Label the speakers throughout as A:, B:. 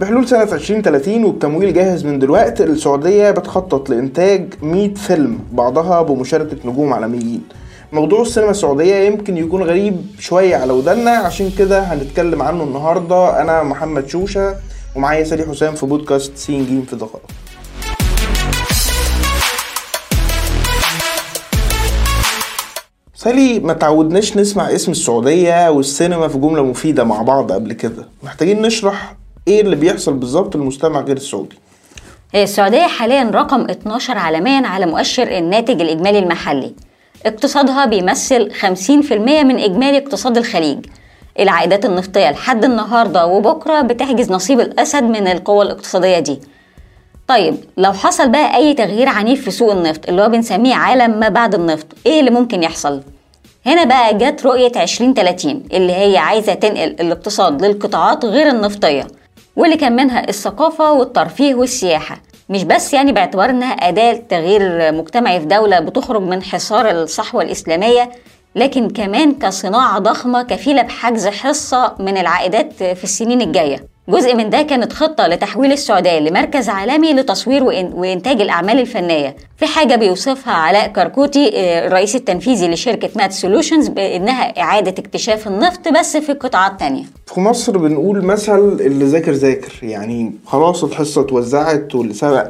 A: بحلول سنة 2030 وبتمويل جاهز من دلوقتي السعودية بتخطط لإنتاج 100 فيلم بعضها بمشاركة نجوم عالميين. موضوع السينما السعودية يمكن يكون غريب شوية على ودنا عشان كده هنتكلم عنه النهاردة. أنا محمد شوشة ومعايا سالي حسام في بودكاست سين جيم في دقائق سالي ما تعودناش نسمع اسم السعودية والسينما في جملة مفيدة مع بعض قبل كده. محتاجين نشرح إيه اللي بيحصل بالظبط للمجتمع غير السعودي؟
B: السعودية حاليا رقم 12 عالميا على مؤشر الناتج الإجمالي المحلي. اقتصادها بيمثل 50% من إجمالي اقتصاد الخليج. العائدات النفطية لحد النهاردة وبكرة بتحجز نصيب الأسد من القوة الاقتصادية دي. طيب لو حصل بقى أي تغيير عنيف في سوق النفط اللي هو بنسميه عالم ما بعد النفط إيه اللي ممكن يحصل؟ هنا بقى جت رؤية 2030 اللي هي عايزة تنقل الاقتصاد للقطاعات غير النفطية. واللي كان منها الثقافة والترفيه والسياحة. مش بس يعني باعتبار انها أداة تغيير مجتمعي في دولة بتخرج من حصار الصحوة الإسلامية لكن كمان كصناعة ضخمة كفيلة بحجز حصة من العائدات في السنين الجاية. جزء من ده كانت خطة لتحويل السعودية لمركز عالمي لتصوير وإنتاج الأعمال الفنية. في حاجة بيوصفها علاء كركوتي الرئيس التنفيذي لشركة مات سولوشنز بأنها إعادة اكتشاف النفط بس في قطاعات تانية.
A: في مصر بنقول مثل اللي ذاكر ذاكر يعني خلاص الحصة اتوزعت واللي سبق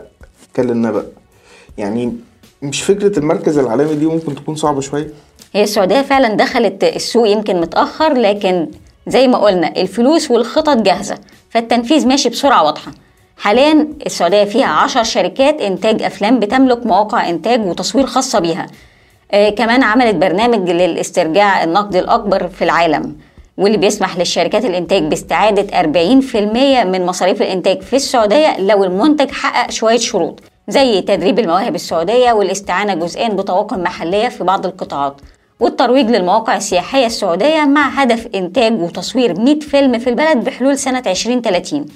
A: كان النبأ يعني مش فكرة المركز العالمي دي ممكن تكون صعبة شوية؟
B: هي السعودية فعلا دخلت السوق يمكن متأخر لكن زي ما قلنا الفلوس والخطط جاهزة فالتنفيذ ماشي بسرعة واضحة. حاليا السعودية فيها عشر شركات إنتاج أفلام بتملك مواقع إنتاج وتصوير خاصة بيها. آه كمان عملت برنامج للاسترجاع النقد الأكبر في العالم واللي بيسمح للشركات الإنتاج باستعادة 40% من مصاريف الإنتاج في السعودية لو المنتج حقق شوية شروط زي تدريب المواهب السعودية والاستعانة جزئيا بطواقم محلية في بعض القطاعات. والترويج للمواقع السياحية السعودية مع هدف إنتاج وتصوير 100 فيلم في البلد بحلول سنة 2030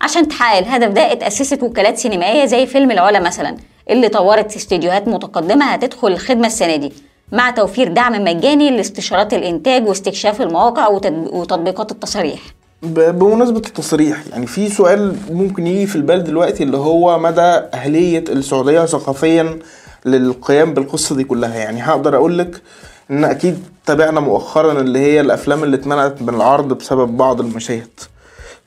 B: عشان تحقق الهدف ده اتأسست وكالات سينمائية زي فيلم العلا مثلا اللي طورت استديوهات متقدمة هتدخل الخدمة السنة دي. مع توفير دعم مجاني لاستشارات الإنتاج واستكشاف المواقع وتطبيقات التصاريح
A: بمناسبة التصريح يعني في سؤال ممكن يجي في البال دلوقتي اللي هو مدى أهلية السعودية ثقافيا للقيام بالقصة دي كلها. يعني هقدر أقول لك إن أكيد تابعنا مؤخرا اللي هي الأفلام اللي اتمنعت من العرض بسبب بعض المشاهد.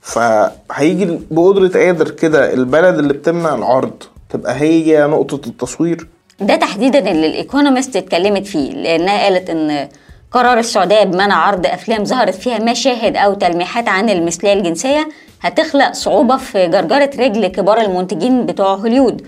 A: فهيجي بقدرة قادر كده البلد اللي بتمنع العرض تبقى هي نقطة التصوير؟
B: ده تحديدا اللي الإيكونومست اتكلمت فيه لانها قالت إن قرار السعودية بمنع عرض أفلام ظهرت فيها مشاهد أو تلميحات عن المثلية الجنسية هتخلق صعوبة في جرجرة رجل كبار المنتجين بتوع هوليود.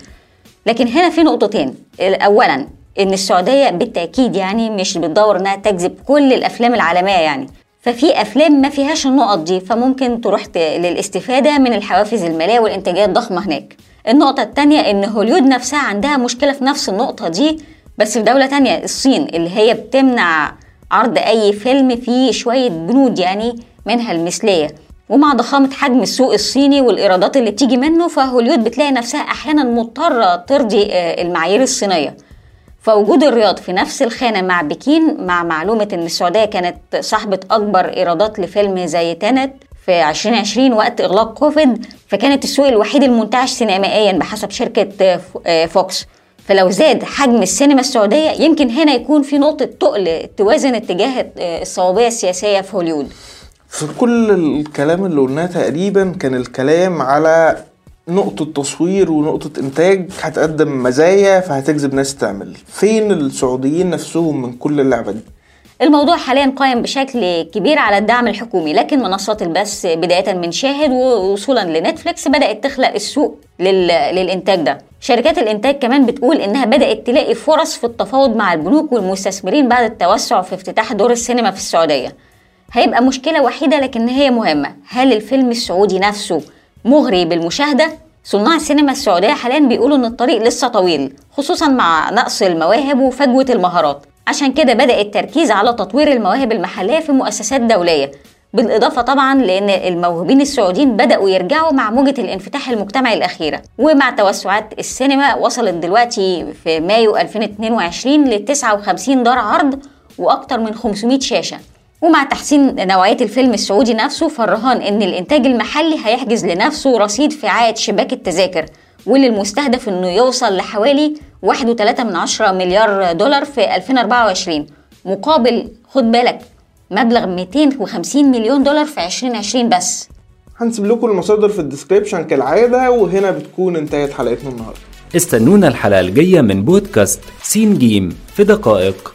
B: لكن هنا في نقطتين. أولا إن السعودية بالتأكيد يعني مش بتدور إنها تجذب كل الأفلام العالمية يعني. ففي أفلام ما فيهاش النقط دي فممكن تروح للاستفادة من الحوافز المالية والإنتاجية الضخمة هناك. النقطة التانية إن هوليود نفسها عندها مشكلة في نفس النقطة دي بس في دولة تانية الصين اللي هي بتمنع عرض أي فيلم فيه شوية بنود يعني منها المثلية. ومع ضخامة حجم السوق الصيني والإيرادات اللي بتيجي منه فهوليود بتلاقي نفسها أحيانا مضطرة ترضي المعايير الصينية. فوجود الرياض في نفس الخانة مع بكين مع معلومة إن السعودية كانت صاحبة أكبر إيرادات لفيلم زي تانت في 2020 وقت إغلاق كوفيد فكانت السوق الوحيد المنتعش سينمائيا بحسب شركة فوكس. فلو زاد حجم السينما السعودية يمكن هنا يكون في نقطة تقل توازن اتجاه الصوابية السياسية في هوليود.
A: في كل الكلام اللي قلناه تقريبا كان الكلام على نقطة تصوير ونقطة إنتاج هتقدم مزايا فهتجذب ناس تعمل. فين السعوديين نفسهم من كل اللعبة دي؟
B: الموضوع حاليا قائم بشكل كبير على الدعم الحكومي لكن منصات البث بداية من شاهد ووصولا لنتفليكس بدأت تخلق السوق لل... للإنتاج ده. شركات الإنتاج كمان بتقول إنها بدأت تلاقي فرص في التفاوض مع البنوك والمستثمرين بعد التوسع في افتتاح دور السينما في السعودية. هيبقى مشكلة وحيدة لكن هي مهمة. هل الفيلم السعودي نفسه مغري بالمشاهدة؟ صناع السينما السعودية حاليا بيقولوا إن الطريق لسه طويل خصوصا مع نقص المواهب وفجوة المهارات عشان كده بدأ التركيز على تطوير المواهب المحلية في مؤسسات دولية بالإضافة طبعا لأن الموهوبين السعوديين بدأوا يرجعوا مع موجة الانفتاح المجتمعي الأخيرة ومع توسعات السينما وصلت دلوقتي في مايو 2022 ل 59 دار عرض وأكتر من 500 شاشة ومع تحسين نوعية الفيلم السعودي نفسه فالرهان إن الإنتاج المحلي هيحجز لنفسه رصيد في عائد شباك التذاكر واللي المستهدف إنه يوصل لحوالي 1.3 من عشرة مليار دولار في 2024 مقابل خد بالك مبلغ 250 مليون دولار في 2020 بس.
A: هنسيب لكم المصادر في ال description كالعادة وهنا بتكون انتهت حلقتنا النهاردة.
C: استنونا الحلقة الجاية من بودكاست سين جيم في دقائق.